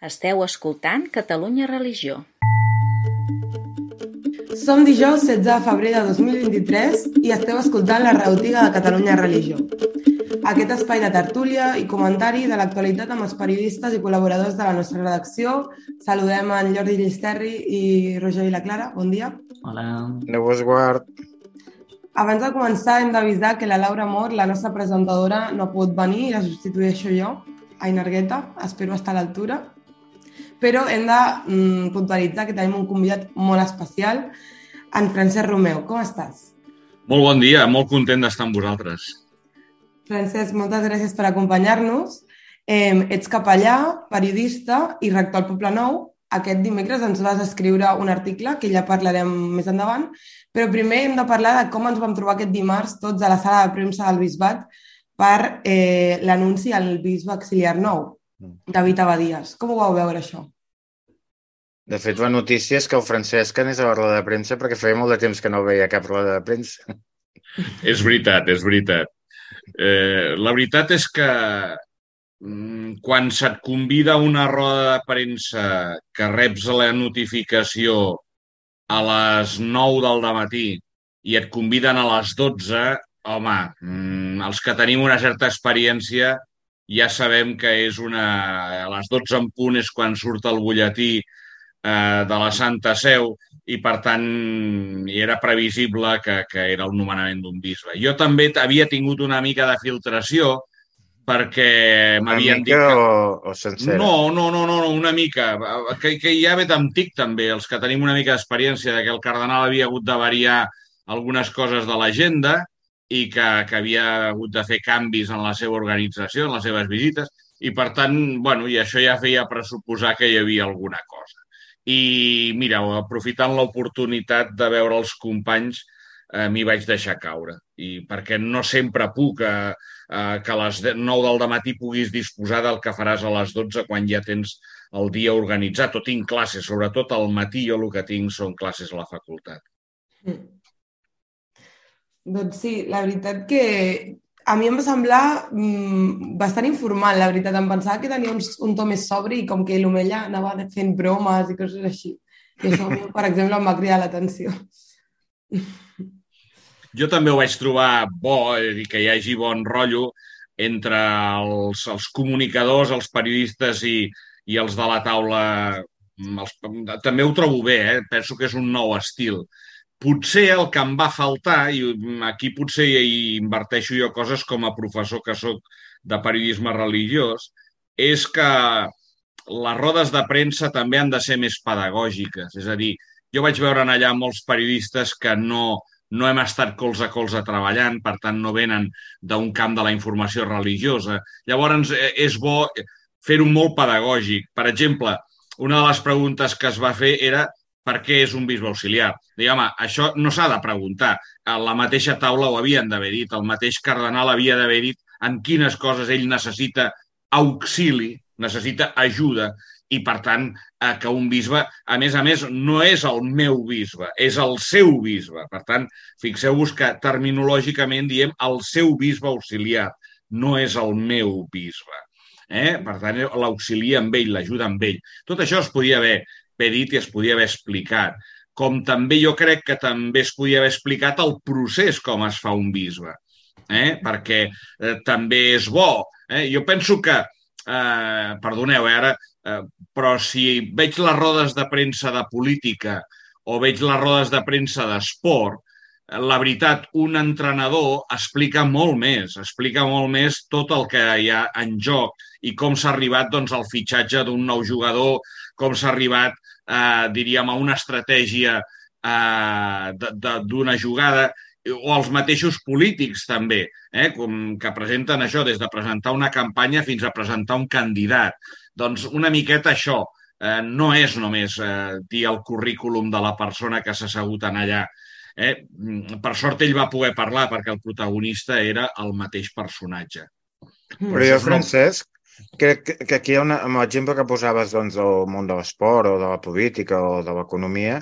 Esteu escoltant Catalunya Religió. Som dijous 16 de febrer de 2023 i esteu escoltant la reutiga de Catalunya Religió. Aquest espai de tertúlia i comentari de l'actualitat amb els periodistes i col·laboradors de la nostra redacció. Saludem en Jordi Llisterri i Roger i la Clara. Bon dia. Hola. Déu vos guard. Abans de començar hem d'avisar que la Laura Mor, la nostra presentadora, no ha pogut venir i la substitueixo jo, Aina Argueta. Espero estar a l'altura. Però hem de mm, puntualitzar que tenim un convidat molt especial, en Francesc Romeu. Com estàs? Molt bon dia, molt content d'estar amb vosaltres. Francesc, moltes gràcies per acompanyar-nos. Eh, ets capellà, periodista i rector al Poble Nou. Aquest dimecres ens vas escriure un article que ja parlarem més endavant, però primer hem de parlar de com ens vam trobar aquest dimarts tots a la sala de premsa del Bisbat per eh, l'anunci al bisbe auxiliar nou, David Abadies. Com ho vau veure, això? De fet, la notícia és que el Francesc anés a la roda de premsa perquè feia molt de temps que no veia cap roda de premsa. És veritat, és veritat. Eh, la veritat és que mm, quan se't convida a una roda de premsa que reps la notificació a les 9 del matí i et conviden a les 12, home, mm, els que tenim una certa experiència ja sabem que és una... A les 12 en punt és quan surt el butlletí eh, de la Santa Seu i, per tant, hi era previsible que, que era el nomenament d'un bisbe. Jo també havia tingut una mica de filtració perquè m'havien dit que... O, o sencera? No, no, no, no, una mica. Que, que ja ve d'antic, també, els que tenim una mica d'experiència de que el cardenal havia hagut de variar algunes coses de l'agenda i que, que havia hagut de fer canvis en la seva organització, en les seves visites, i per tant, bueno, i això ja feia pressuposar que hi havia alguna cosa. I mira, aprofitant l'oportunitat de veure els companys, eh, m'hi vaig deixar caure. I perquè no sempre puc eh, eh, que a les 9 del matí puguis disposar del que faràs a les 12 quan ja tens el dia organitzat o tinc classes, sobretot al matí jo el que tinc són classes a la facultat. Mm. Doncs sí, la veritat que a mi em va semblar mm, bastant informal, la veritat. Em pensava que tenia un, un to més sobri i com que l'Omella anava fent bromes i coses així. I això, per exemple, em va cridar l'atenció. Jo també ho vaig trobar bo i que hi hagi bon rotllo entre els, els comunicadors, els periodistes i, i els de la taula. Els, també ho trobo bé, eh? penso que és un nou estil. Potser el que em va faltar, i aquí potser hi inverteixo jo coses com a professor que sóc de periodisme religiós, és que les rodes de premsa també han de ser més pedagògiques. És a dir, jo vaig veure allà molts periodistes que no, no hem estat colze a colze treballant, per tant no venen d'un camp de la informació religiosa. Llavors és bo fer-ho molt pedagògic. Per exemple, una de les preguntes que es va fer era per què és un bisbe auxiliar. Digue, home, això no s'ha de preguntar. A la mateixa taula ho havien d'haver dit, el mateix cardenal havia d'haver dit en quines coses ell necessita auxili, necessita ajuda, i, per tant, eh, que un bisbe, a més a més, no és el meu bisbe, és el seu bisbe. Per tant, fixeu-vos que terminològicament diem el seu bisbe auxiliar, no és el meu bisbe. Eh? Per tant, l'auxilia amb ell, l'ajuda amb ell. Tot això es podia haver dit i es podia haver explicat. Com també jo crec que també es podia haver explicat el procés com es fa un bisbe. Eh? Perquè eh, també és bo. Eh? Jo penso que, eh, perdoneu, eh, ara Eh, però si veig les rodes de premsa de política o veig les rodes de premsa d'esport, la veritat, un entrenador explica molt més, explica molt més tot el que hi ha en joc i com s'ha arribat doncs, al fitxatge d'un nou jugador, com s'ha arribat, eh, diríem, a una estratègia eh, d'una jugada o els mateixos polítics també, eh, com que presenten això, des de presentar una campanya fins a presentar un candidat. Doncs una miqueta això, eh, no és només eh, dir el currículum de la persona que s'ha assegut en allà. Eh? Per sort ell va poder parlar perquè el protagonista era el mateix personatge. Però jo, Francesc, crec que aquí hi ha una, amb l'exemple que posaves doncs, del món de l'esport o de la política o de l'economia,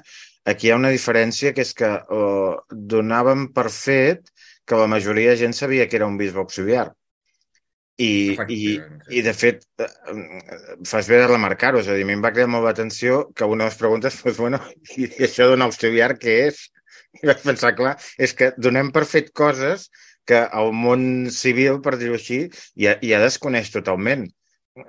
aquí hi ha una diferència que és que eh, donàvem per fet que la majoria de gent sabia que era un bisbe auxiliar. I, i, i de fet, eh, fas bé de remarcar-ho, és a dir, a mi em va cridar molt l'atenció que una de les preguntes fos, bueno, i això d'un auxiliar què és? I vaig pensar, clar, és que donem per fet coses que el món civil, per dir-ho així, ja, ja desconeix totalment.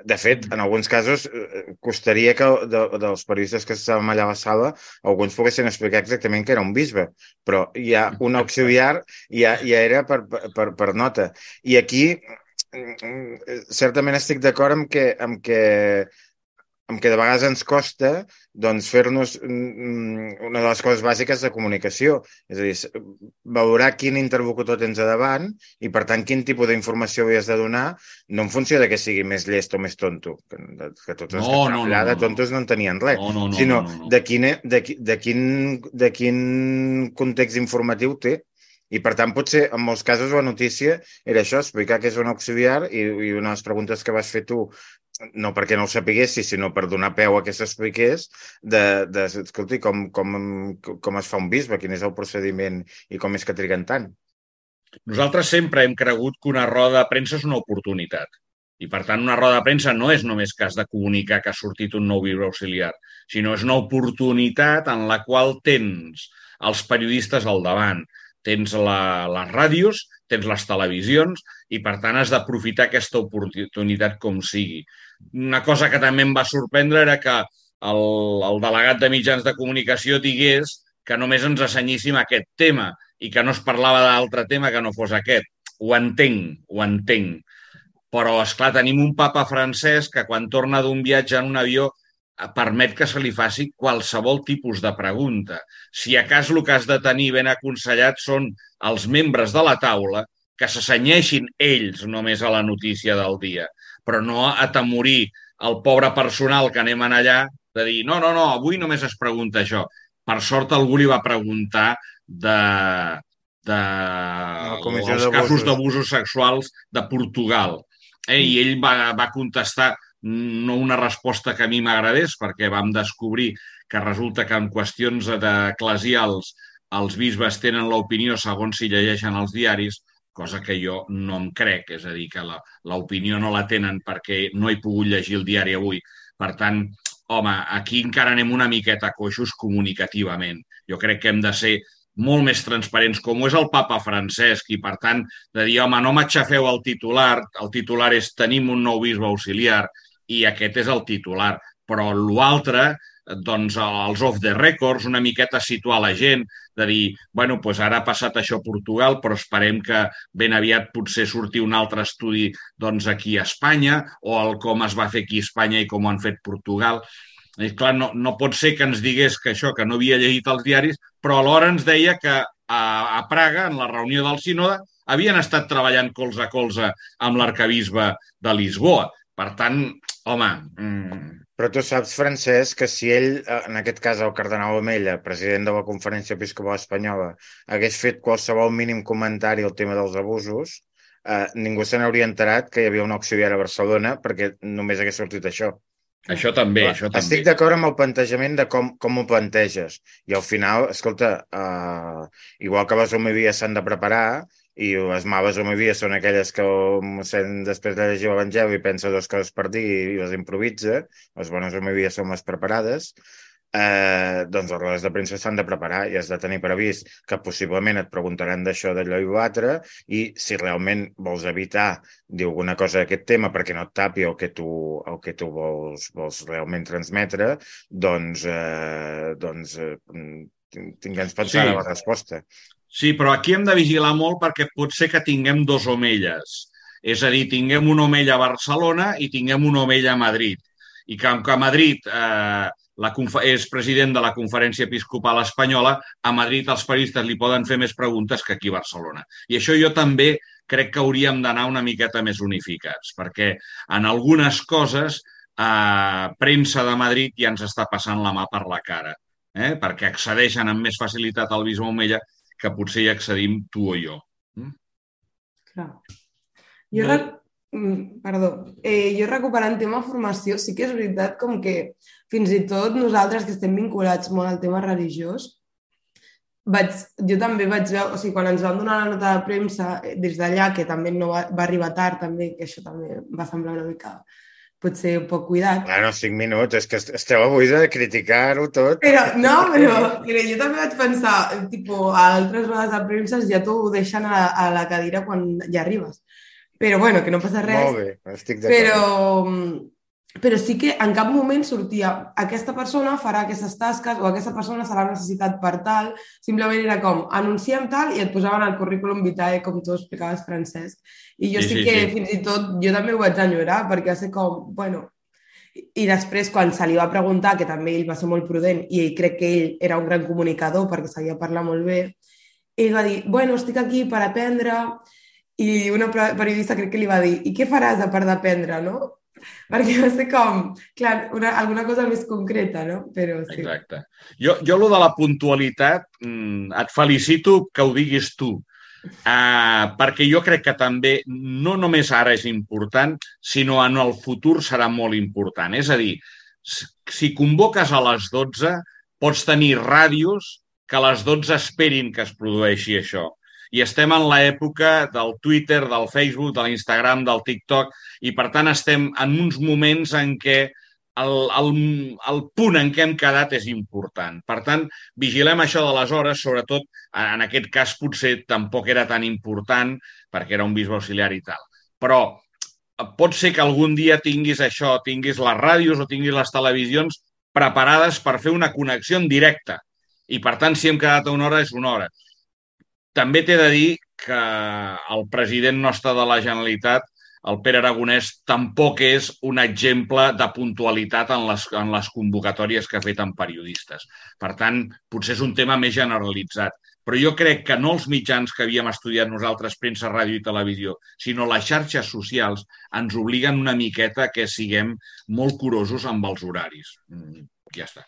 De fet, en alguns casos, eh, costaria que de, dels periodistes que estàvem allà a la sala alguns poguessin explicar exactament què era un bisbe, però hi ha un auxiliar ja, ja era per, per, per nota. I aquí mm, certament estic d'acord amb que, amb que amb què de vegades ens costa doncs, fer-nos mm, una de les coses bàsiques de comunicació. És a dir, valorar quin interlocutor tens a davant i, per tant, quin tipus d'informació havies de donar, no en funció de que sigui més llest o més tonto, que, que tots els no, que no, allà no, de tontos no en tenien res, no, no, no, sinó no, no, no. De, quin, de, de, quin, de quin context informatiu té. I, per tant, potser, en molts casos, la notícia era això, explicar que és un auxiliar i, i una de les preguntes que vas fer tu no perquè no ho sapiguessis, sinó per donar peu a que s'expliqués de, de, escolti, com, com, com es fa un bisbe, quin és el procediment i com és que triguen tant. Nosaltres sempre hem cregut que una roda de premsa és una oportunitat. I, per tant, una roda de premsa no és només has de comunicar que ha sortit un nou bisbe auxiliar, sinó és una oportunitat en la qual tens els periodistes al davant, tens la, les ràdios, tens les televisions i, per tant, has d'aprofitar aquesta oportunitat com sigui. Una cosa que també em va sorprendre era que el, el delegat de mitjans de comunicació digués que només ens assenyíssim aquest tema i que no es parlava d'altre tema que no fos aquest. Ho entenc, ho entenc. Però, és clar tenim un papa francès que quan torna d'un viatge en un avió permet que se li faci qualsevol tipus de pregunta. Si a cas el que has de tenir ben aconsellat són els membres de la taula que s'assenyeixin ells només a la notícia del dia, però no atemorir el pobre personal que anem allà de dir no, no, no, avui només es pregunta això. Per sort algú li va preguntar de, de els casos d'abusos sexuals de Portugal. Eh? I ell va, va contestar no una resposta que a mi m'agradés, perquè vam descobrir que resulta que en qüestions d'eclesials els bisbes tenen l'opinió segons si llegeixen els diaris, cosa que jo no em crec, és a dir, que l'opinió no la tenen perquè no he pogut llegir el diari avui. Per tant, home, aquí encara anem una miqueta coixos comunicativament. Jo crec que hem de ser molt més transparents, com ho és el papa Francesc, i per tant, de dir, home, no m'aixafeu el titular, el titular és tenim un nou bisbe auxiliar, i aquest és el titular. Però l'altre, doncs, els off the records, una miqueta situar la gent, de dir, bueno, doncs ara ha passat això a Portugal, però esperem que ben aviat potser surti un altre estudi doncs, aquí a Espanya, o el com es va fer aquí a Espanya i com ho han fet Portugal. I, clar, no, no pot ser que ens digués que això, que no havia llegit els diaris, però alhora ens deia que a, a Praga, en la reunió del sínode, havien estat treballant colze a colze amb l'arcabisbe de Lisboa. Per tant, home... Mm... Però tu saps, Francesc, que si ell, eh, en aquest cas el cardenal Omella, president de la Conferència Episcopal Espanyola, hagués fet qualsevol mínim comentari al tema dels abusos, eh, ningú se n'hauria enterat que hi havia un auxiliar a Barcelona perquè només hagués sortit això. Això també, Clar, això també. Estic d'acord amb el plantejament de com, com ho planteges. I al final, escolta, uh, igual que les homilies s'han de preparar, i les males homilies són aquelles que mossèn després de llegir l'Evangeli pensa dues coses per dir i les improvisa, les bones homilies són les preparades, eh, doncs les rodes de premsa s'han de preparar i has de tenir previst que possiblement et preguntaran d'això, d'allò i l'altre i si realment vols evitar dir alguna cosa d'aquest tema perquè no et tapi el que tu, el que tu vols, vols realment transmetre, doncs, eh, doncs eh, tinguem pensada sí. la resposta. Sí, però aquí hem de vigilar molt perquè pot ser que tinguem dos omelles. És a dir, tinguem una omella a Barcelona i tinguem una omella a Madrid. I que, que a Madrid eh, la, és president de la Conferència Episcopal Espanyola, a Madrid els periodistes li poden fer més preguntes que aquí a Barcelona. I això jo també crec que hauríem d'anar una miqueta més unificats, perquè en algunes coses eh, premsa de Madrid ja ens està passant la mà per la cara, eh? perquè accedeixen amb més facilitat al Bisbe Omella que potser hi accedim tu o jo. Mm? Clar. Jo, no. Mm, perdó, eh, jo recuperant tema formació, sí que és veritat com que fins i tot nosaltres que estem vinculats molt al tema religiós, vaig, jo també vaig veure, o sigui, quan ens van donar la nota de premsa, eh, des d'allà, que també no va, va arribar tard, també, que això també va semblar una mica potser un poc cuidat. Bueno, cinc minuts, és que esteu avui de criticar-ho tot. Però, no, però, però jo també vaig pensar, tipo, a altres rodes de premsa ja t'ho deixen a, a la cadira quan ja arribes. Però bueno, que no passa res. Molt bé, estic d'acord. Però, però sí que en cap moment sortia aquesta persona farà aquestes tasques o aquesta persona serà necessitat per tal, simplement era com anunciem tal i et posaven el currículum vitae com tu explicaves, Francesc. I jo sí, sí, sí que sí. fins i tot, jo també ho vaig enyorar perquè va ser com, bueno, i després quan se li va preguntar, que també ell va ser molt prudent i ell crec que ell era un gran comunicador perquè sabia parlar molt bé, ell va dir, bueno, estic aquí per aprendre i una periodista crec que li va dir, i què faràs a part d'aprendre, no? perquè va ser com, clar, una, alguna cosa més concreta, no? Però sí. Exacte. Jo, jo lo de la puntualitat, mm, et felicito que ho diguis tu, uh, perquè jo crec que també no només ara és important, sinó en el futur serà molt important. És a dir, si convoques a les 12, pots tenir ràdios que a les 12 esperin que es produeixi això i estem en l'època del Twitter, del Facebook, de l'Instagram, del TikTok, i per tant estem en uns moments en què el, el, el punt en què hem quedat és important. Per tant, vigilem això de les hores, sobretot en aquest cas potser tampoc era tan important perquè era un bisbe auxiliar i tal. Però pot ser que algun dia tinguis això, tinguis les ràdios o tinguis les televisions preparades per fer una connexió en directe. I, per tant, si hem quedat a una hora, és una hora. També t'he de dir que el president nostre de la Generalitat, el Pere Aragonès, tampoc és un exemple de puntualitat en les, en les convocatòries que ha fet amb periodistes. Per tant, potser és un tema més generalitzat. Però jo crec que no els mitjans que havíem estudiat nosaltres, premsa, ràdio i televisió, sinó les xarxes socials ens obliguen una miqueta que siguem molt curosos amb els horaris. Mm, ja està.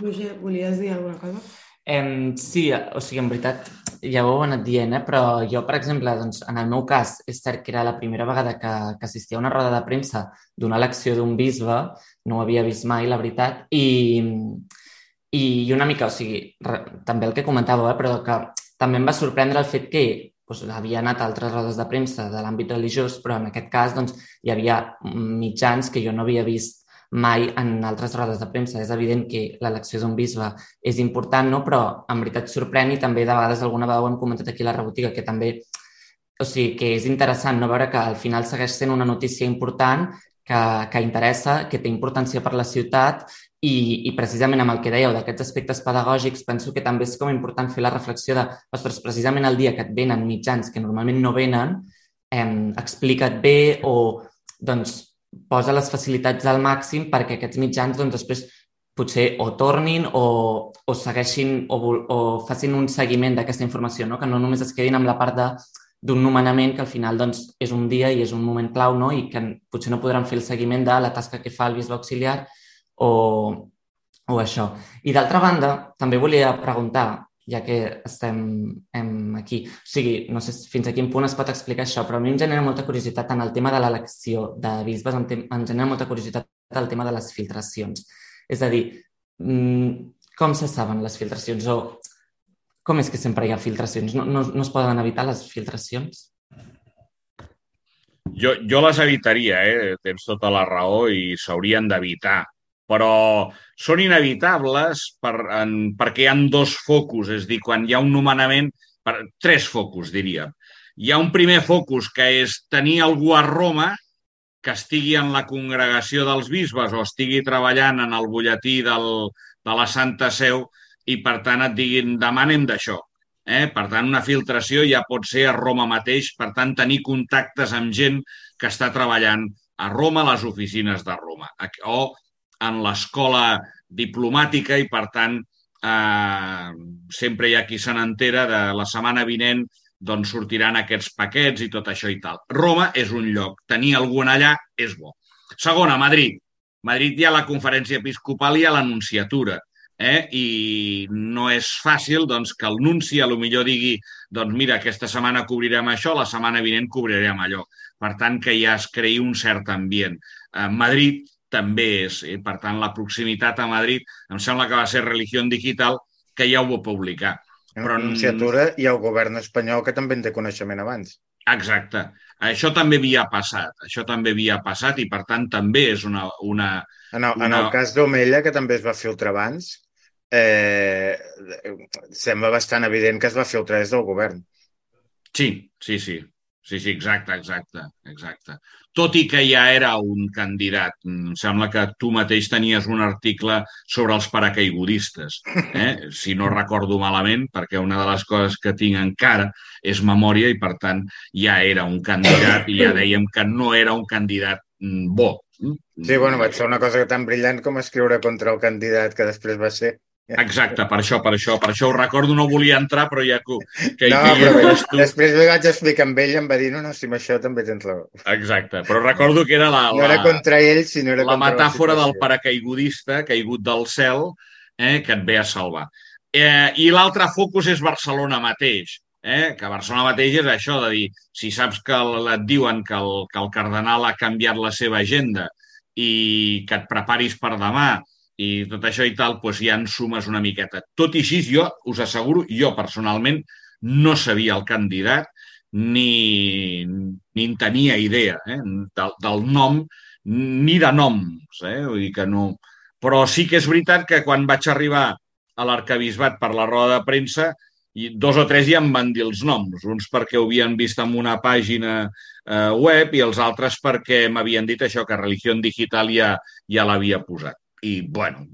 Roger, volies dir alguna cosa? Eh, sí, o sigui, en veritat, ja ho heu anat dient, eh? però jo, per exemple, doncs, en el meu cas, és cert que era la primera vegada que, que assistia a una roda de premsa d'una elecció d'un bisbe, no ho havia vist mai, la veritat, i, i una mica, o sigui, re, també el que comentàveu, eh? però que també em va sorprendre el fet que doncs, havia anat a altres rodes de premsa de l'àmbit religiós, però en aquest cas doncs, hi havia mitjans que jo no havia vist mai en altres rodes de premsa. És evident que l'elecció d'un bisbe és important, no? però en veritat sorprèn i també de vegades alguna vegada ho hem comentat aquí a la rebotiga, que també o sigui, que és interessant no veure que al final segueix sent una notícia important que, que interessa, que té importància per la ciutat i, i precisament amb el que dèieu d'aquests aspectes pedagògics penso que també és com important fer la reflexió de, ostres, precisament el dia que et venen mitjans que normalment no venen, eh, explica't bé o doncs posa les facilitats al màxim perquè aquests mitjans doncs, després potser o tornin o, o segueixin o, o facin un seguiment d'aquesta informació, no? que no només es quedin amb la part d'un nomenament que al final doncs, és un dia i és un moment clau no? i que potser no podran fer el seguiment de la tasca que fa el bisbe auxiliar o, o això. I d'altra banda, també volia preguntar, ja que estem em, aquí. O sigui, no sé fins a quin punt es pot explicar això, però a mi em genera molta curiositat en el tema de l'elecció de bisbes, em, em genera molta curiositat el tema de les filtracions. És a dir, mm, com se saben les filtracions o com és que sempre hi ha filtracions? No, no, no es poden evitar les filtracions? Jo, jo les evitaria, eh? tens tota la raó i s'haurien d'evitar però són inevitables per, en, perquè hi han dos focus, és dir, quan hi ha un nomenament, per, tres focus, diríem. Hi ha un primer focus, que és tenir algú a Roma que estigui en la congregació dels bisbes o estigui treballant en el butlletí del, de la Santa Seu i, per tant, et diguin demanem d'això. Eh? Per tant, una filtració ja pot ser a Roma mateix, per tant, tenir contactes amb gent que està treballant a Roma, a les oficines de Roma, o en l'escola diplomàtica i, per tant, eh, sempre hi ha qui se n'entera de la setmana vinent d'on sortiran aquests paquets i tot això i tal. Roma és un lloc. Tenir algú allà és bo. Segona, Madrid. Madrid hi ha la conferència episcopal i ha l'anunciatura. Eh? I no és fàcil doncs, que el nunci a lo millor digui doncs mira, aquesta setmana cobrirem això, la setmana vinent cobrirem allò. Per tant, que ja es creï un cert ambient. Eh, Madrid també és. I, per tant, la proximitat a Madrid em sembla que va ser Religió Digital, que ja ho va publicar. Una Però- pronunciatura i el govern espanyol que també en té coneixement abans. Exacte. Això també havia passat. Això també havia passat i, per tant, també és una... una... En el, en Una- el cas d'Omella, que també es va filtrar abans, eh, sembla bastant evident que es va filtrar des del govern. Sí, sí, sí. Sí, sí, exacte, exacte, exacte. Tot i que ja era un candidat. Em sembla que tu mateix tenies un article sobre els paracaigudistes, eh? si no recordo malament, perquè una de les coses que tinc encara és memòria i, per tant, ja era un candidat i ja dèiem que no era un candidat mm, bo. Sí, bueno, vaig fer una cosa tan brillant com escriure contra el candidat que després va ser. Exacte, per això, per això, per això ho recordo, no volia entrar, però ja que, que, No, que hi però entres tu... després li vaig explicar amb ell i em va dir no, no, si amb això també tens raó. Exacte, però recordo que era la, No era la, contra ell, sinó era la metàfora del situació. paracaigudista caigut del cel eh, que et ve a salvar. Eh, I l'altre focus és Barcelona mateix, eh, que Barcelona mateix és això de dir, si saps que el, et diuen que el, que el cardenal ha canviat la seva agenda i que et preparis per demà i tot això i tal, doncs ja en sumes una miqueta. Tot i així, jo us asseguro, jo personalment no sabia el candidat ni, ni en tenia idea eh, del, del nom ni de noms, eh? vull dir que no... Però sí que és veritat que quan vaig arribar a l'arcabisbat per la roda de premsa, i dos o tres ja em van dir els noms, uns perquè ho havien vist en una pàgina eh, web i els altres perquè m'havien dit això, que Religió Digital ja, ja l'havia posat. I, bueno,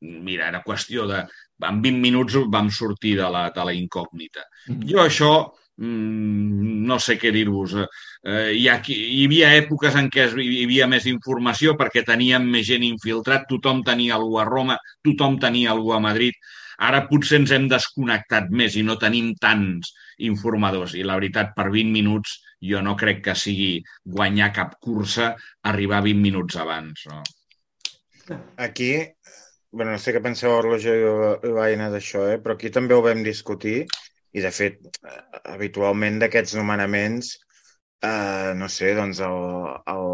mira, era qüestió de... En 20 minuts vam sortir de la, de la incògnita. Jo això, mm, no sé què dir-vos. Eh, hi, ha, hi havia èpoques en què es- hi havia més informació perquè teníem més gent infiltrat, tothom tenia algú a Roma, tothom tenia algú a Madrid. Ara potser ens hem desconnectat més i no tenim tants informadors. I la veritat, per 20 minuts, jo no crec que sigui guanyar cap cursa arribar 20 minuts abans. No? Aquí, bueno, no sé què penseu Roger i Vaina d'això, eh? però aquí també ho vam discutir i, de fet, eh, habitualment d'aquests nomenaments, eh, no sé, doncs al, al,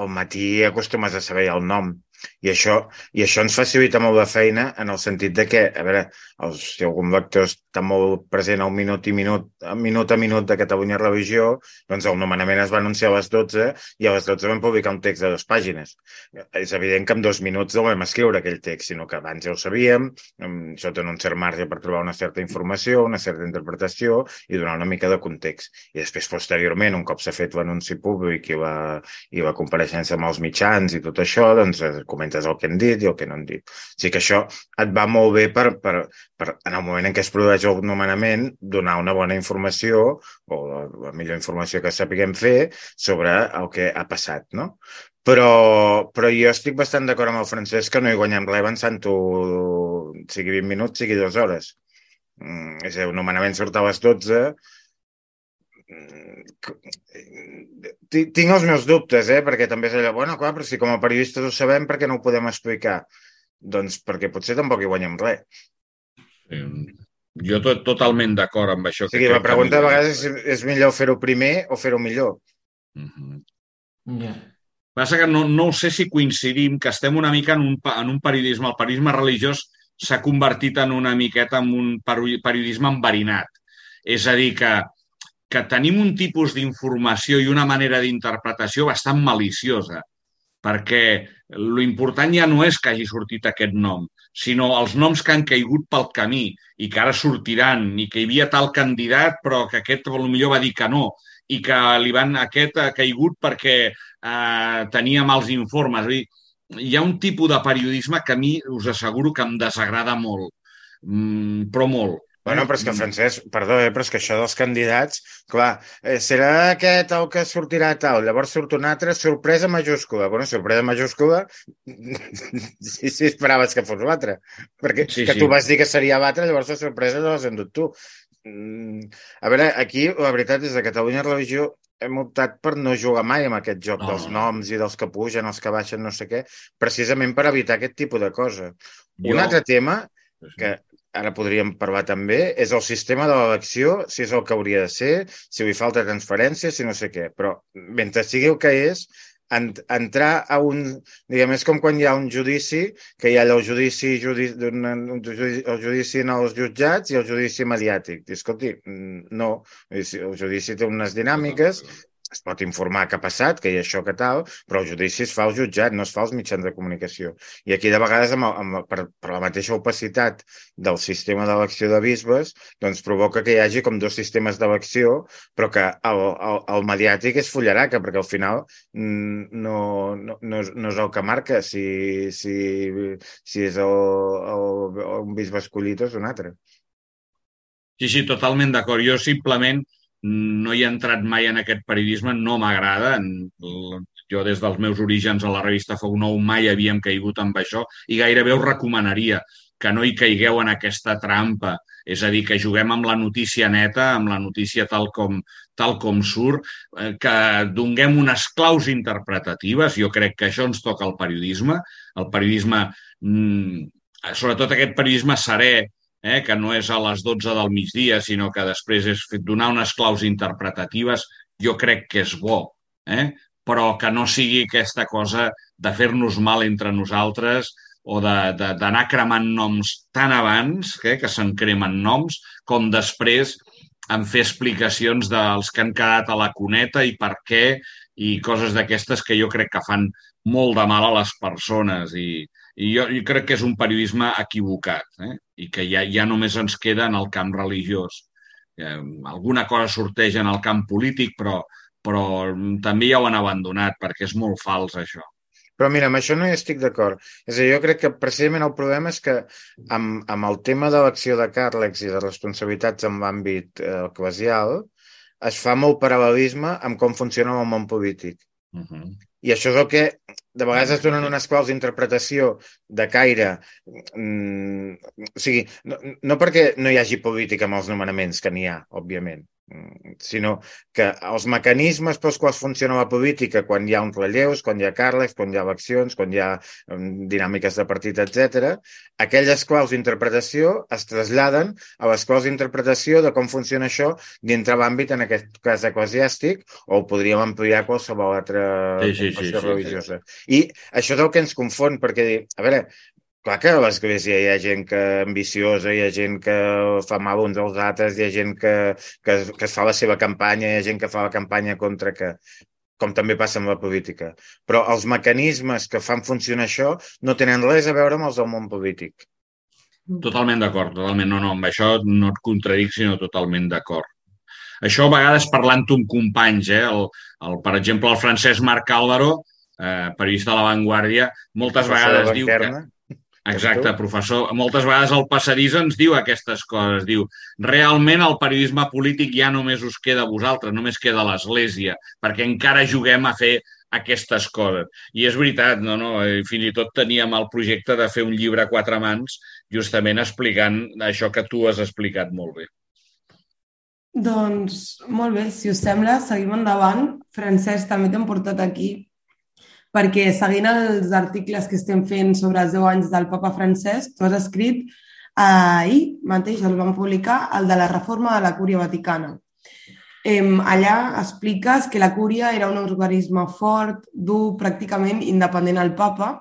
al matí acostumes a saber el nom. I això, I això ens facilita molt de feina en el sentit de que, a veure, els, si algun lector està molt present al minut i minut, a minut a minut de Catalunya Religió, doncs el nomenament es va anunciar a les 12 i a les 12 vam publicar un text de dues pàgines. És evident que en dos minuts no vam escriure aquell text, sinó que abans ja ho sabíem, té un cert marge per trobar una certa informació, una certa interpretació i donar una mica de context. I després, posteriorment, un cop s'ha fet l'anunci públic i la, i la compareixença amb els mitjans i tot això, doncs eh, comentes el que hem dit i el que no hem dit. O sigui que això et va molt bé per, per, per en el moment en què es produeix el nomenament, donar una bona informació o la, la millor informació que sapiguem fer sobre el que ha passat, no? Però, però jo estic bastant d'acord amb el Francesc que no hi guanyem res avançant-ho sigui 20 minuts, sigui dues hores. Mm, és a dir, el nomenament surt a les 12. Mm, ti- Tinc els meus dubtes, eh? perquè també és allò, bueno, clar, però si com a periodistes ho sabem, per què no ho podem explicar? Doncs perquè potser tampoc hi guanyem res. Eh, Jo tot, totalment d'acord amb això. O sigui, crec la que pregunta a millor. vegades és, és millor fer-ho primer o fer-ho millor. Mhm. Ja. Passa que no, no sé si coincidim, que estem una mica en un, en un periodisme. El periodisme religiós s'ha convertit en una miqueta en un peri- periodisme enverinat. És a dir, que, que tenim un tipus d'informació i una manera d'interpretació bastant maliciosa, perquè l'important ja no és que hagi sortit aquest nom, sinó els noms que han caigut pel camí i que ara sortiran, i que hi havia tal candidat però que aquest potser va dir que no, i que li van, aquest ha caigut perquè eh, tenia mals informes. Vull dir, hi ha un tipus de periodisme que a mi us asseguro que em desagrada molt, mm, però molt. Bueno, però és que, Francesc, perdó, eh, però és que això dels candidats, clar, eh, serà aquest el que sortirà tal, llavors surt un altre, sorpresa majúscula. Bueno, sorpresa majúscula, si, si esperaves que fos l'altre. Perquè Sí, que sí. tu vas dir que seria l'altre, llavors la sorpresa no l'has endut tu. Mm, A veure, aquí la veritat és que Catalunya Religió hem optat per no jugar mai amb aquest joc No. dels noms i dels que pugen, els que baixen, no sé què, precisament per evitar aquest tipus de cosa. Jo- Un altre tema que ara podríem parlar també, és el sistema de l'elecció, si és el que hauria de ser, si li falta transferència, si no sé què. Però mentre sigui el que és, en, entrar a un... Diguem, és com quan hi ha un judici, que hi ha el judici, judici, un judici, el judici en els jutjats i el judici mediàtic. I, escolti, no, el judici té unes dinàmiques, es pot informar què ha passat, que hi ha això, que tal, però el judici es fa al jutjat, no es fa als mitjans de comunicació. I aquí, de vegades, amb, amb, per, per la mateixa opacitat del sistema d'elecció de bisbes, doncs provoca que hi hagi com dos sistemes d'elecció, però que el, el, el mediàtic és fullaraca, perquè al final mm, no, no, no, és, no és el que marca si, si, si és el, el, un bisbe escollit o és un altre. Sí, sí, totalment d'acord. Jo simplement no hi he entrat mai en aquest periodisme, no m'agrada. Jo des dels meus orígens a la revista Fou Nou mai havíem caigut amb això i gairebé us recomanaria que no hi caigueu en aquesta trampa. És a dir, que juguem amb la notícia neta, amb la notícia tal com, tal com surt, eh, que donguem unes claus interpretatives. Jo crec que això ens toca al periodisme. El periodisme, mm, sobretot aquest periodisme serè, eh, que no és a les 12 del migdia, sinó que després és donar unes claus interpretatives, jo crec que és bo, eh? però que no sigui aquesta cosa de fer-nos mal entre nosaltres o d'anar cremant noms tan abans, eh, que se'n cremen noms, com després en fer explicacions dels que han quedat a la cuneta i per què i coses d'aquestes que jo crec que fan molt de mal a les persones i, i jo, jo crec que és un periodisme equivocat eh? i que ja, ja només ens queda en el camp religiós. Eh, alguna cosa sorteix en el camp polític, però, però també ja ho han abandonat perquè és molt fals, això. Però mira, amb això no hi estic d'acord. És a dir, jo crec que precisament el problema és que amb, amb el tema de l'acció de càrrecs i de responsabilitats en l'àmbit eh, eclesial es fa molt paral·lelisme amb com funciona el món polític. Uh -huh. I això és el que de vegades es donen unes claus d'interpretació de caire, mm, o sigui, no, no perquè no hi hagi política amb els nomenaments, que n'hi ha, òbviament, sinó que els mecanismes pels quals funciona la política, quan hi ha uns relleus, quan hi ha càrrecs, quan hi ha eleccions, quan hi ha um, dinàmiques de partit, etc, aquelles claus d'interpretació es traslladen a les claus d'interpretació de com funciona això dintre l'àmbit, en aquest cas eclesiàstic, o ho podríem ampliar a qualsevol altra sí, sí, sí, sí, religiosa. Sí, sí. I això és el que ens confon, perquè, a veure, Clar que a l'Església hi ha gent que ambiciosa, hi ha gent que fa mal uns als altres, hi ha gent que, que, que es fa la seva campanya, hi ha gent que fa la campanya contra que com també passa amb la política. Però els mecanismes que fan funcionar això no tenen res a veure amb els del món polític. Totalment d'acord, totalment. No, no, amb això no et contradic, sinó totalment d'acord. Això a vegades parlant-ho amb companys, eh? El, el, per exemple, el Francesc Marc Álvaro, eh, periodista de La Vanguardia, moltes vegades diu que Exacte, professor. Moltes vegades el passadís ens diu aquestes coses. Diu, realment el periodisme polític ja només us queda a vosaltres, només queda l'Església, perquè encara juguem a fer aquestes coses. I és veritat, no, no? Eh, fins i tot teníem el projecte de fer un llibre a quatre mans justament explicant això que tu has explicat molt bé. Doncs molt bé, si us sembla, seguim endavant. Francesc, també t'hem portat aquí perquè seguint els articles que estem fent sobre els 10 anys del papa Francesc, tu has escrit ahir mateix, el vam publicar, el de la reforma de la Cúria Vaticana. Eh, allà expliques que la Cúria era un organisme fort, dur, pràcticament independent al papa,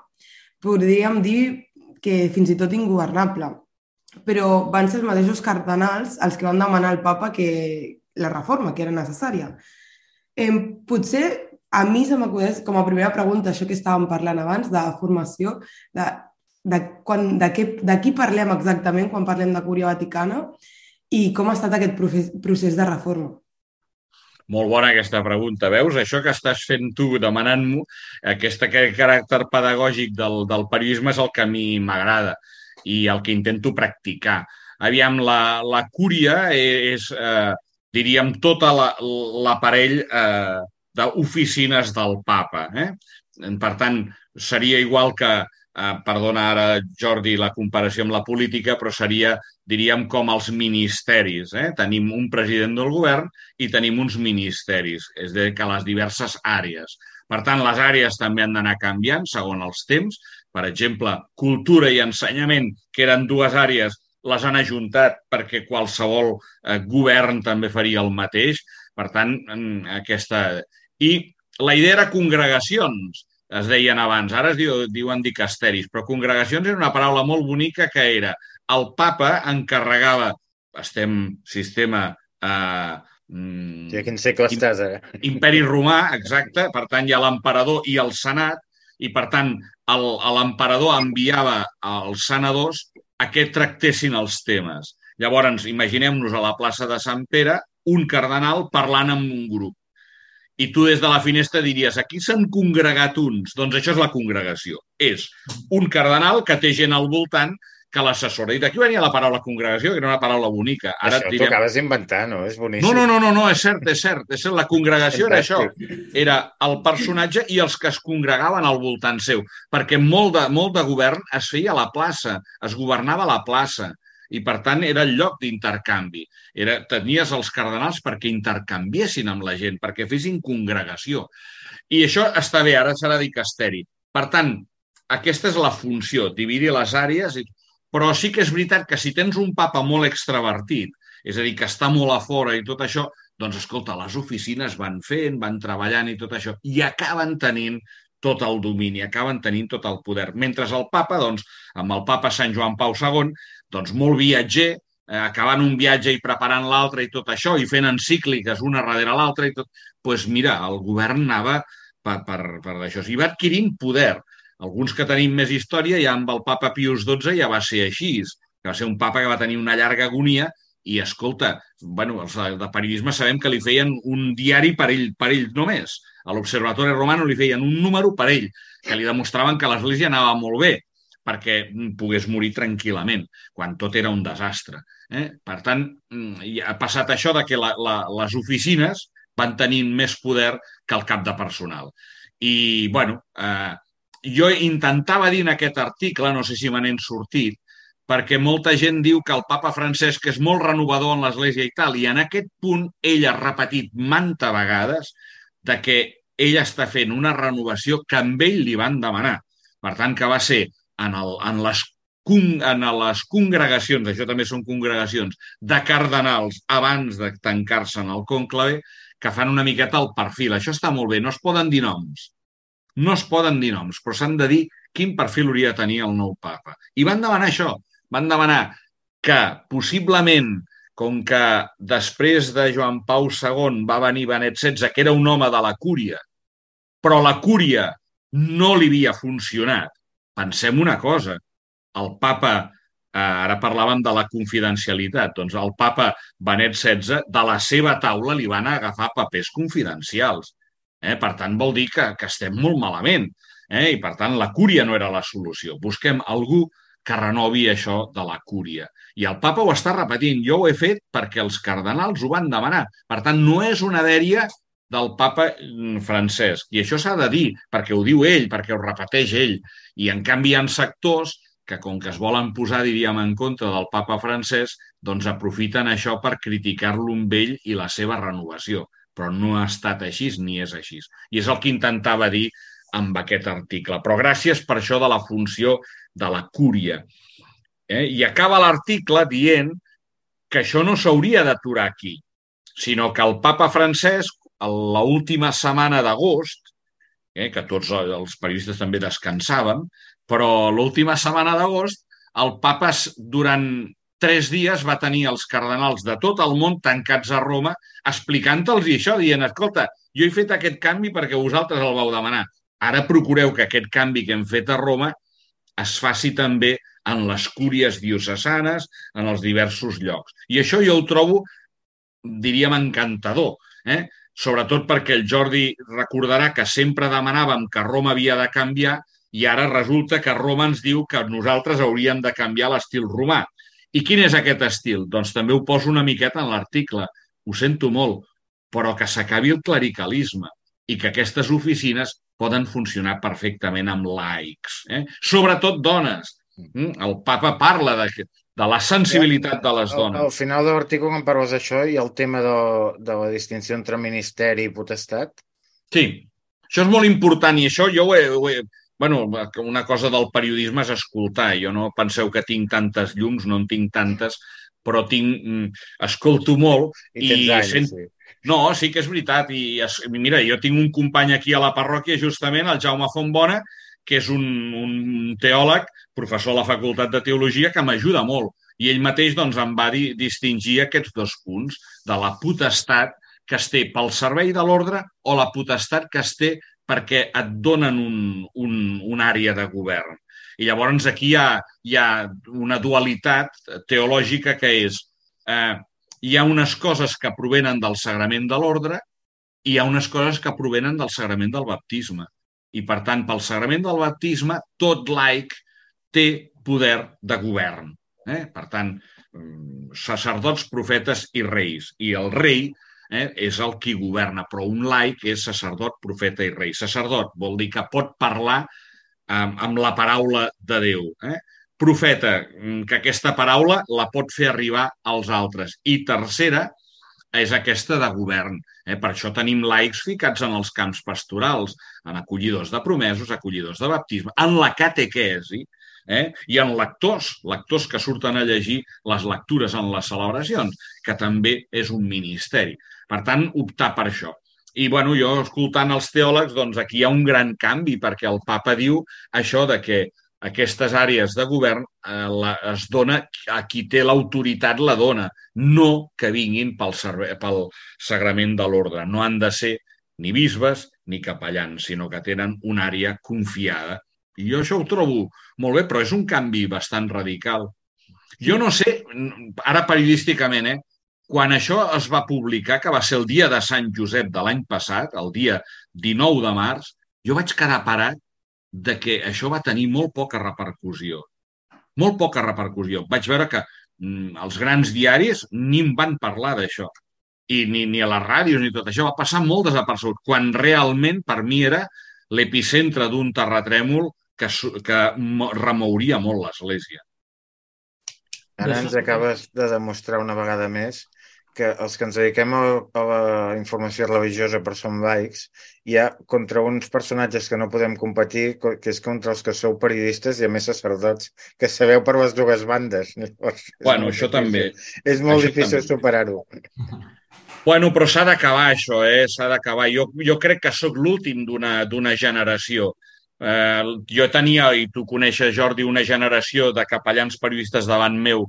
podríem dir que fins i tot ingovernable. Però van ser els mateixos cardenals els que van demanar al papa que la reforma, que era necessària. Eh, potser a mi se m'acudeix com a primera pregunta això que estàvem parlant abans, de formació, de, de, quan, de, què, de qui parlem exactament quan parlem de Cúria Vaticana i com ha estat aquest procés de reforma. Molt bona aquesta pregunta. Veus? Això que estàs fent tu demanant-m'ho, aquest caràcter pedagògic del, del periodisme és el que a mi m'agrada i el que intento practicar. Aviam, la, la cúria és, eh, diríem, tot l'aparell la, eh, d'oficines del papa. Eh? Per tant, seria igual que, eh, perdona ara, Jordi, la comparació amb la política, però seria, diríem, com els ministeris. Eh? Tenim un president del govern i tenim uns ministeris, és a dir, que les diverses àrees. Per tant, les àrees també han d'anar canviant segons els temps. Per exemple, cultura i ensenyament, que eren dues àrees, les han ajuntat perquè qualsevol eh, govern també faria el mateix. Per tant, aquesta... I la idea era congregacions, es deien abans, ara es diu, diuen dicasteris, però congregacions era una paraula molt bonica que era el papa encarregava, estem sistema eh, Mm. A quin segle estàs, ara? Imperi romà, exacte. Per tant, hi ha l'emperador i el senat, i per tant, l'emperador enviava als senadors a què tractessin els temes. Llavors, imaginem-nos a la plaça de Sant Pere un cardenal parlant amb un grup. I tu des de la finestra diries, aquí s'han congregat uns. Doncs això és la congregació. És un cardenal que té gent al voltant que l'assessora. I d'aquí venia la paraula congregació, que era una paraula bonica. Ara això direm... t'ho acabes d'inventar, no? És boníssim. No, no, no, no, no, és cert, és cert. És cert. La congregació era això. Era el personatge i els que es congregaven al voltant seu. Perquè molt de, molt de govern es feia a la plaça, es governava a la plaça i, per tant, era el lloc d'intercanvi. Tenies els cardenals perquè intercanviessin amb la gent, perquè fessin congregació. I això està bé, ara serà dicasteri. Per tant, aquesta és la funció, dividir les àrees però sí que és veritat que si tens un papa molt extravertit, és a dir, que està molt a fora i tot això, doncs, escolta, les oficines van fent, van treballant i tot això, i acaben tenint tot el domini, acaben tenint tot el poder. Mentre el papa, doncs, amb el papa Sant Joan Pau II, doncs molt viatger, eh, acabant un viatge i preparant l'altre i tot això, i fent encícliques una darrere l'altra i tot, doncs pues mira, el govern anava per, per, per d'això. I va adquirint poder. Alguns que tenim més història, ja amb el papa Pius XII ja va ser així, que va ser un papa que va tenir una llarga agonia i, escolta, bueno, els de periodisme sabem que li feien un diari per ell, per ell només. A l'Observatori Romano li feien un número per ell, que li demostraven que l'Església anava molt bé perquè pogués morir tranquil·lament, quan tot era un desastre. Eh? Per tant, mm, ha passat això de que la, la, les oficines van tenint més poder que el cap de personal. I, bueno, eh, jo intentava dir en aquest article, no sé si me n'he sortit, perquè molta gent diu que el papa Francesc és molt renovador en l'Església i tal, i en aquest punt ell ha repetit manta vegades de que ell està fent una renovació que amb ell li van demanar. Per tant, que va ser en, el, en, les, en les congregacions, això també són congregacions, de cardenals abans de tancar-se en el conclave, que fan una miqueta el perfil. Això està molt bé, no es poden dir noms, no es poden dir noms, però s'han de dir quin perfil hauria de tenir el nou papa. I van demanar això, van demanar que possiblement, com que després de Joan Pau II va venir Benet XVI, que era un home de la cúria, però la cúria no li havia funcionat. Pensem una cosa, el papa, eh, ara parlàvem de la confidencialitat, doncs el papa Benet XVI, de la seva taula li van agafar papers confidencials Eh? Per tant, vol dir que, que estem molt malament. Eh? I, per tant, la cúria no era la solució. Busquem algú que renovi això de la cúria. I el papa ho està repetint. Jo ho he fet perquè els cardenals ho van demanar. Per tant, no és una dèria del papa mm, Francesc. I això s'ha de dir, perquè ho diu ell, perquè ho repeteix ell. I, en canvi, hi ha sectors que, com que es volen posar, diríem, en contra del papa Francesc, doncs aprofiten això per criticar-lo amb ell i la seva renovació però no ha estat així ni és així. I és el que intentava dir amb aquest article. Però gràcies per això de la funció de la cúria. Eh? I acaba l'article dient que això no s'hauria d'aturar aquí, sinó que el papa Francesc, a última setmana d'agost, eh, que tots els periodistes també descansaven, però l'última setmana d'agost, el papa durant tres dies va tenir els cardenals de tot el món tancats a Roma explicant-los això, dient, escolta, jo he fet aquest canvi perquè vosaltres el vau demanar. Ara procureu que aquest canvi que hem fet a Roma es faci també en les cúries diocesanes, en els diversos llocs. I això jo ho trobo, diríem, encantador. Eh? Sobretot perquè el Jordi recordarà que sempre demanàvem que Roma havia de canviar i ara resulta que Roma ens diu que nosaltres hauríem de canviar l'estil romà. I quin és aquest estil? Doncs també ho poso una miqueta en l'article. Ho sento molt, però que s'acabi el clericalisme i que aquestes oficines poden funcionar perfectament amb laics. Eh? Sobretot dones. Mm? El papa parla de, de la sensibilitat de les dones. Al, al final de l'article, quan parles d'això, ha el tema de, de la distinció entre ministeri i potestat? Sí, això és molt important i això jo ho he, ho he, bueno, una cosa del periodisme és escoltar. Jo no penseu que tinc tantes llums, no en tinc tantes, però tinc, mm, escolto molt i, i anys, sent, sí. No, sí que és veritat. I es, mira, jo tinc un company aquí a la parròquia, justament, el Jaume Fontbona, que és un, un teòleg, professor a la Facultat de Teologia, que m'ajuda molt. I ell mateix doncs, em va di distingir aquests dos punts de la potestat que es té pel servei de l'ordre o la potestat que es té perquè et donen un, un, una àrea de govern. I llavors aquí hi ha, hi ha una dualitat teològica que és eh, hi ha unes coses que provenen del sagrament de l'ordre i hi ha unes coses que provenen del sagrament del baptisme. I, per tant, pel sagrament del baptisme, tot laic té poder de govern. Eh? Per tant, mm, sacerdots, profetes i reis. I el rei eh, és el qui governa, però un laic és sacerdot, profeta i rei. Sacerdot vol dir que pot parlar amb, amb la paraula de Déu. Eh? Profeta, mm, que aquesta paraula la pot fer arribar als altres. I tercera, és aquesta de govern. Eh? Per això tenim laics ficats en els camps pastorals, en acollidors de promesos, acollidors de baptisme, en la catequesi, eh? i en lectors, lectors que surten a llegir les lectures en les celebracions, que també és un ministeri. Per tant, optar per això. I, bueno, jo, escoltant els teòlegs, doncs aquí hi ha un gran canvi, perquè el papa diu això de que aquestes àrees de govern eh, la, es dona a qui té l'autoritat la dona, no que vinguin pel, servei, pel sagrament de l'ordre. No han de ser ni bisbes ni capellans, sinó que tenen una àrea confiada. I jo això ho trobo molt bé, però és un canvi bastant radical. Jo no sé, ara periodísticament, eh, quan això es va publicar, que va ser el dia de Sant Josep de l'any passat, el dia 19 de març, jo vaig quedar parat de que això va tenir molt poca repercussió. Molt poca repercussió. Vaig veure que mm, els grans diaris ni en van parlar d'això. I ni, ni a les ràdios ni tot això. Va passar molt desapercebut, quan realment per mi era l'epicentre d'un terratrèmol que, que remouria molt l'Església. Ara ens acabes de demostrar una vegada més que els que ens dediquem a, a la informació religiosa per som laics, hi ha contra uns personatges que no podem competir, que és contra els que sou periodistes i a més sacerdots, que sabeu per les dues bandes. Llavors, bueno, això difícil. també. És molt això difícil superar-ho. Bueno, però s'ha d'acabar això, eh? S'ha d'acabar. Jo, jo crec que sóc l'últim d'una generació. Eh, jo tenia, i tu coneixes, Jordi, una generació de capellans periodistes davant meu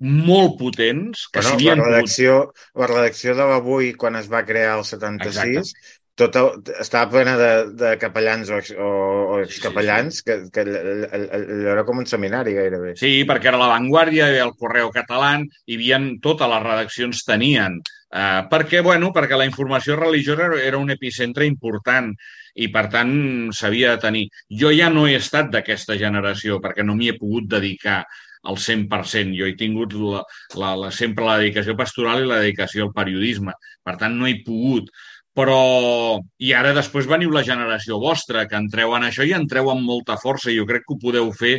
molt potents que bueno, la redacció, pogut... la redacció de l'avui quan es va crear el 76 tot el, estava plena de, de capellans o, o, o excapellans que, que allò era com un seminari gairebé. Sí, perquè era l'avantguàrdia, hi havia el Correu Català, hi havia totes les redaccions tenien. Uh, perquè, bueno, perquè la informació religiosa era un epicentre important i, per tant, s'havia de tenir. Jo ja no he estat d'aquesta generació perquè no m'hi he pogut dedicar al 100%. Jo he tingut la, la, la, sempre la dedicació pastoral i la dedicació al periodisme. Per tant, no he pogut. Però... I ara després veniu la generació vostra, que entreu en això i entreu amb molta força. Jo crec que ho podeu fer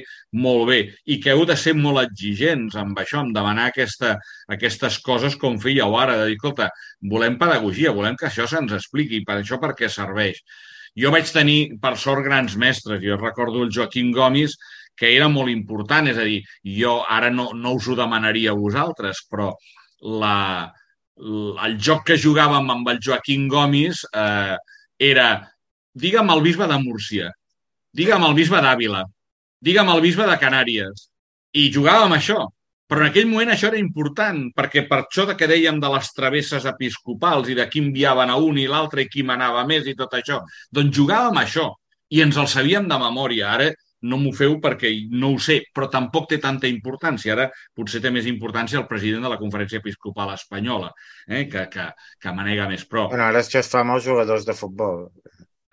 molt bé i que heu de ser molt exigents amb això, amb demanar aquesta, aquestes coses com fèieu ara, de dir, escolta, volem pedagogia, volem que això se'ns expliqui, per això per què serveix. Jo vaig tenir, per sort, grans mestres. Jo recordo el Joaquim Gomis, que era molt important. És a dir, jo ara no, no us ho demanaria a vosaltres, però la, el joc que jugàvem amb el Joaquim Gomis eh, era, digue'm el bisbe de Múrcia, digue'm el bisbe d'Àvila, digue'm el bisbe de Canàries. I jugàvem això. Però en aquell moment això era important, perquè per això que dèiem de les travesses episcopals i de qui enviaven a un i l'altre i qui manava més i tot això, doncs jugàvem això i ens el sabíem de memòria. Ara no m'ho feu perquè no ho sé, però tampoc té tanta importància. Ara potser té més importància el president de la Conferència Episcopal Espanyola, eh, que, que, que manega més. Però... Bueno, ara això es fa amb els jugadors de futbol.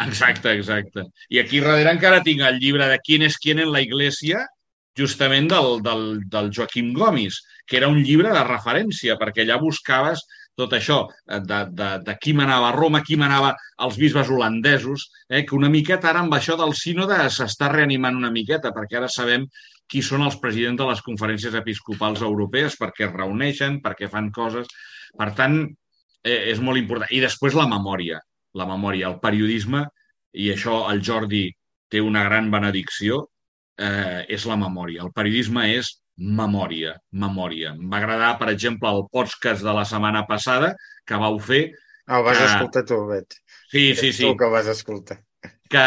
Exacte, exacte. I aquí darrere encara tinc el llibre de Quién és quién en la Iglesia, justament del, del, del Joaquim Gomis, que era un llibre de referència, perquè allà buscaves tot això eh, de, de, de qui manava Roma, qui manava els bisbes holandesos, eh, que una miqueta ara amb això del sínode s'està reanimant una miqueta, perquè ara sabem qui són els presidents de les conferències episcopals europees, perquè es reuneixen, perquè fan coses. Per tant, eh, és molt important. I després la memòria, la memòria, el periodisme, i això el Jordi té una gran benedicció, eh, és la memòria. El periodisme és memòria, memòria. Em va agradar, per exemple, el podcast de la setmana passada que vau fer. Ah, el vas que... escoltar tu, Bet. Sí, sí, sí. Tu que vas escoltar. Que,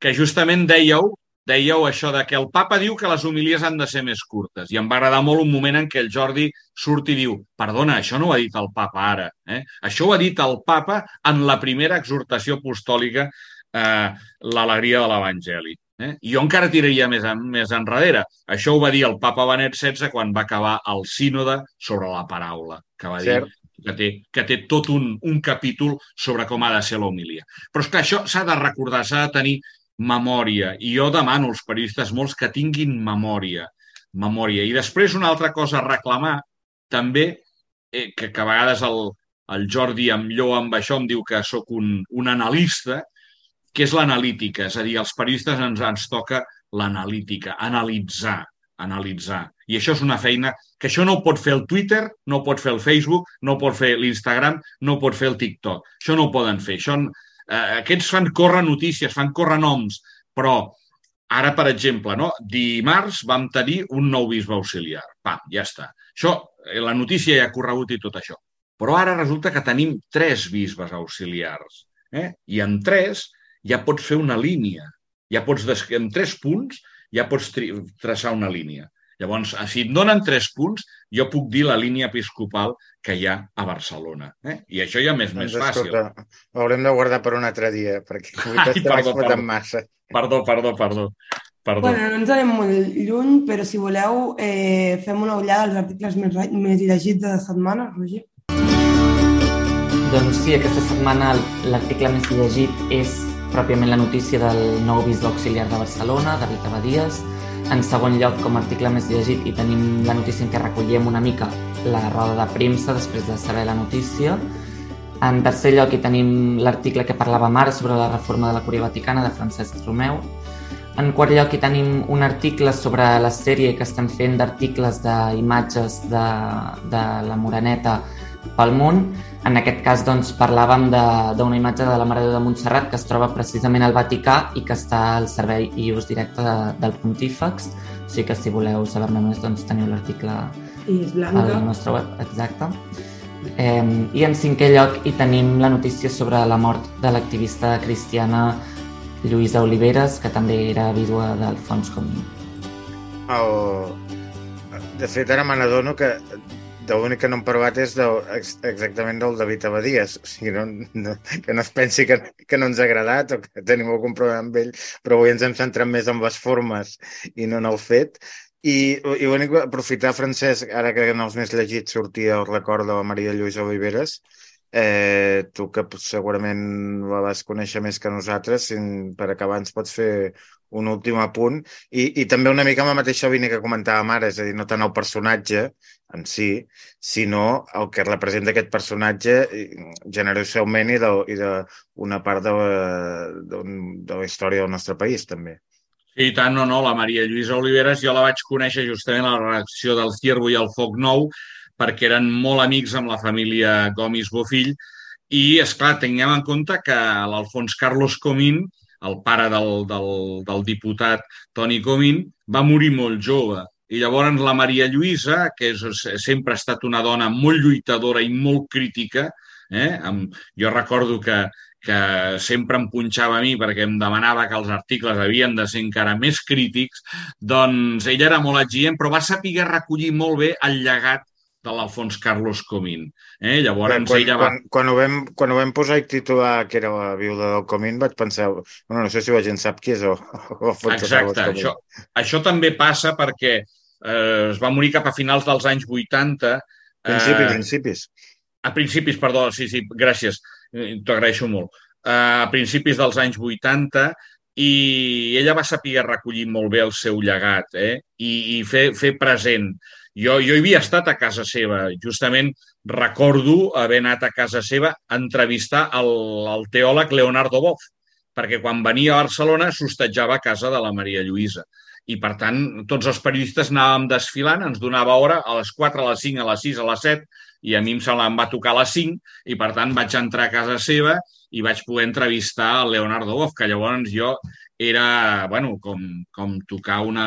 que justament dèieu dèieu això de que el papa diu que les homilies han de ser més curtes. I em va agradar molt un moment en què el Jordi surt i diu perdona, això no ho ha dit el papa ara. Eh? Això ho ha dit el papa en la primera exhortació apostòlica eh, l'alegria de l'Evangeli. Eh? Jo encara tiraria més, en, més enrere. Això ho va dir el papa Benet XVI quan va acabar el sínode sobre la paraula, que va dir que té, que té tot un, un capítol sobre com ha de ser l'homilia. Però és que això s'ha de recordar, s'ha de tenir memòria. I jo demano als periodistes molts que tinguin memòria. Memòria. I després una altra cosa a reclamar, també, eh, que, que a vegades el, el Jordi em lloa amb això, em diu que sóc un, un analista, que és l'analítica. És a dir, als periodistes ens, ens toca l'analítica, analitzar, analitzar. I això és una feina que això no ho pot fer el Twitter, no ho pot fer el Facebook, no ho pot fer l'Instagram, no ho pot fer el TikTok. Això no ho poden fer. Això, eh, aquests fan córrer notícies, fan córrer noms, però ara, per exemple, no? dimarts vam tenir un nou bisbe auxiliar. Pam, ja està. Això, eh, la notícia ja ha corregut i tot això. Però ara resulta que tenim tres bisbes auxiliars. Eh? I en tres ja pots fer una línia. Ja pots, en tres punts, ja pots traçar una línia. Llavors, si et donen tres punts, jo puc dir la línia episcopal que hi ha a Barcelona. Eh? I això ja m'és més doncs, fàcil. Escolta, ho haurem de guardar per un altre dia, perquè Ai, perdó, perdó. massa. Perdó, perdó, perdó. perdó. Bueno, no ens anem molt lluny, però si voleu eh, fem una ullada als articles més, més llegits de la setmana, Roger. Doncs sí, aquesta setmana l'article més llegit és pròpiament la notícia del nou bisbe auxiliar de Barcelona, David Abadies, en segon lloc, com a article més llegit, i tenim la notícia en què recolliem una mica la roda de premsa després de saber la notícia. En tercer lloc, hi tenim l'article que parlava ara sobre la reforma de la Cúria Vaticana de Francesc Romeu. En quart lloc, hi tenim un article sobre la sèrie que estem fent d'articles d'imatges de, de la Moreneta pel món. En aquest cas doncs, parlàvem d'una imatge de la Mare de Montserrat que es troba precisament al Vaticà i que està al servei i ús directe de, del Pontífex. O sigui que si voleu saber-ne més doncs, teniu l'article al nostre web. Exacte. Eh, I en cinquè lloc hi tenim la notícia sobre la mort de l'activista cristiana Lluïsa Oliveres, que també era vídua d'Alfons Comín. El... De fet, ara me n'adono que l'únic que no hem parlat és de, exactament del David Abadies. O sigui, no, no, que no es pensi que, que no ens ha agradat o que tenim algun problema amb ell, però avui ens hem centrat més en les formes i no en el fet. I, i l'únic aprofitar, Francesc, ara que en els més llegits sortia el record de la Maria Lluïsa Oliveres, eh, tu que segurament la vas conèixer més que nosaltres, si, per acabar ens pots fer un últim apunt, i, i també una mica amb la mateixa línia que comentàvem ara, és a dir, no tant el personatge en si, sinó el que representa aquest personatge generosament i d'una part de de, de la història del nostre país, també. Sí, tant, no, no, la Maria Lluïsa Oliveres jo la vaig conèixer justament a la redacció del Ciervo i el Foc Nou, perquè eren molt amics amb la família Gomis Bofill, i, és clar tinguem en compte que l'Alfons Carlos Comín el pare del, del, del diputat Toni Comín, va morir molt jove. I llavors la Maria Lluïsa, que és, sempre ha estat una dona molt lluitadora i molt crítica, eh? jo recordo que, que sempre em punxava a mi perquè em demanava que els articles havien de ser encara més crítics, doncs ella era molt exigent, però va saber recollir molt bé el llegat de l'Alfons Carlos Comín. Eh? Llavors quan, ella va... Quan, quan, ho vam, quan ho vam posar i titular que era la viuda del Comín vaig pensar, bueno, no sé si la gent sap qui és o, o Exacte, això, això també passa perquè eh, es va morir cap a finals dels anys 80. Principis, eh, principis. A principis, perdó, sí, sí, gràcies, eh, t'ho agraeixo molt. Eh, a principis dels anys 80 i ella va saber recollir molt bé el seu llegat eh? I, i fer, fer present jo, jo havia estat a casa seva. Justament recordo haver anat a casa seva a entrevistar el, el teòleg Leonardo Boff, perquè quan venia a Barcelona s'hostatjava a casa de la Maria Lluïsa. I, per tant, tots els periodistes anàvem desfilant, ens donava hora a les 4, a les 5, a les 6, a les 7, i a mi em sembla em va tocar a les 5, i per tant vaig entrar a casa seva i vaig poder entrevistar el Leonardo Boff, que llavors jo era, bueno, com, com tocar una,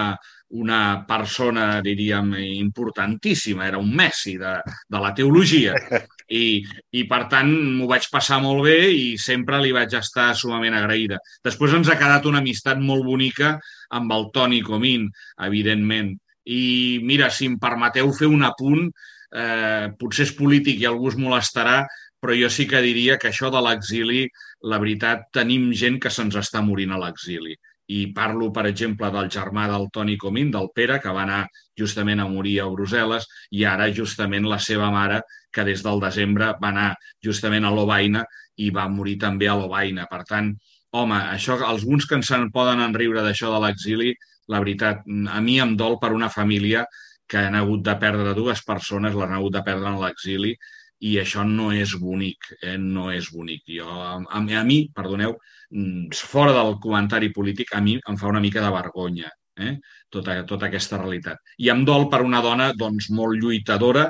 una persona, diríem, importantíssima, era un Messi de, de la teologia. I, I, per tant, m'ho vaig passar molt bé i sempre li vaig estar sumament agraïda. Després ens ha quedat una amistat molt bonica amb el Toni Comín, evidentment. I, mira, si em permeteu fer un apunt, eh, potser és polític i algú es molestarà, però jo sí que diria que això de l'exili, la veritat, tenim gent que se'ns està morint a l'exili i parlo, per exemple, del germà del Toni Comín, del Pere, que va anar justament a morir a Brussel·les, i ara justament la seva mare, que des del desembre va anar justament a Lovaina i va morir també a Lovaina. Per tant, home, això, alguns que ens en poden enriure d'això de l'exili, la veritat, a mi em dol per una família que han hagut de perdre dues persones, l'han hagut de perdre en l'exili, i això no és bonic, eh? no és bonic. Jo, a, a, mi, perdoneu, mm, fora del comentari polític, a mi em fa una mica de vergonya eh? tota, tota aquesta realitat. I em dol per una dona doncs, molt lluitadora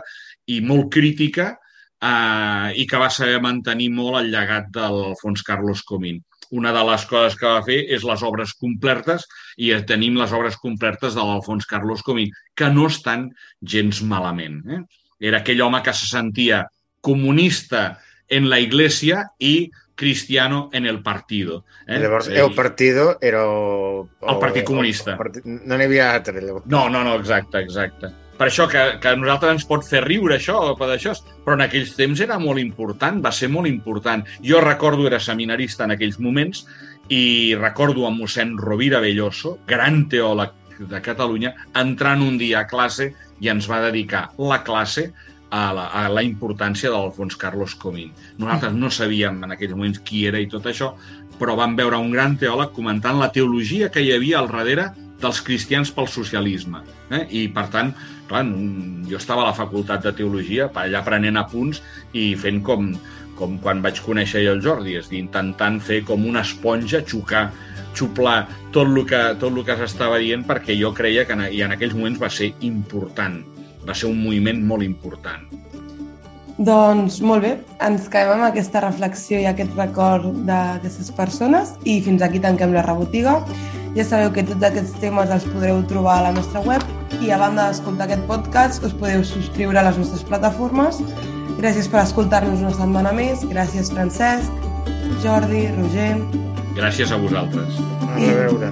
i molt crítica eh, i que va saber mantenir molt el llegat del Fons Carlos Comín. Una de les coses que va fer és les obres complertes i tenim les obres complertes de l'Alfons Carlos Comín, que no estan gens malament. Eh? Era aquell home que se sentia comunista en la iglesia i cristiano en el partido. Eh? Llavors, el partido era... El, el Partit Comunista. El partit... No n'hi havia altre. Llavors. No, no, no, exacte, exacte. Per això que, que a nosaltres ens pot fer riure això, per això, però en aquells temps era molt important, va ser molt important. Jo recordo, era seminarista en aquells moments, i recordo a mossèn Rovira Belloso, gran teòleg de Catalunya, entrant un dia a classe i ens va dedicar la classe a la, a la importància d'Alfons Carlos Comín. Nosaltres no sabíem en aquells moments qui era i tot això, però vam veure un gran teòleg comentant la teologia que hi havia al darrere dels cristians pel socialisme. Eh? I, per tant, clar, jo estava a la facultat de teologia, allà prenent apunts i fent com, com quan vaig conèixer el Jordi, és dir, intentant fer com una esponja, xocar, xuplar tot el que, tot el que s'estava dient perquè jo creia que en, i en aquells moments va ser important va ser un moviment molt important. Doncs molt bé, ens quedem amb aquesta reflexió i aquest record d'aquestes persones i fins aquí tanquem la rebotiga. Ja sabeu que tots aquests temes els podreu trobar a la nostra web i a banda d'escoltar aquest podcast us podeu subscriure a les nostres plataformes. Gràcies per escoltar-nos una setmana més. Gràcies Francesc, Jordi, Roger. Gràcies a vosaltres. A veure.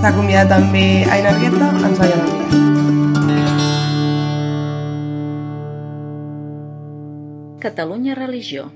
S'ha acomiadat també Aina Argueta. Ens veiem aviat. Catalunya Religió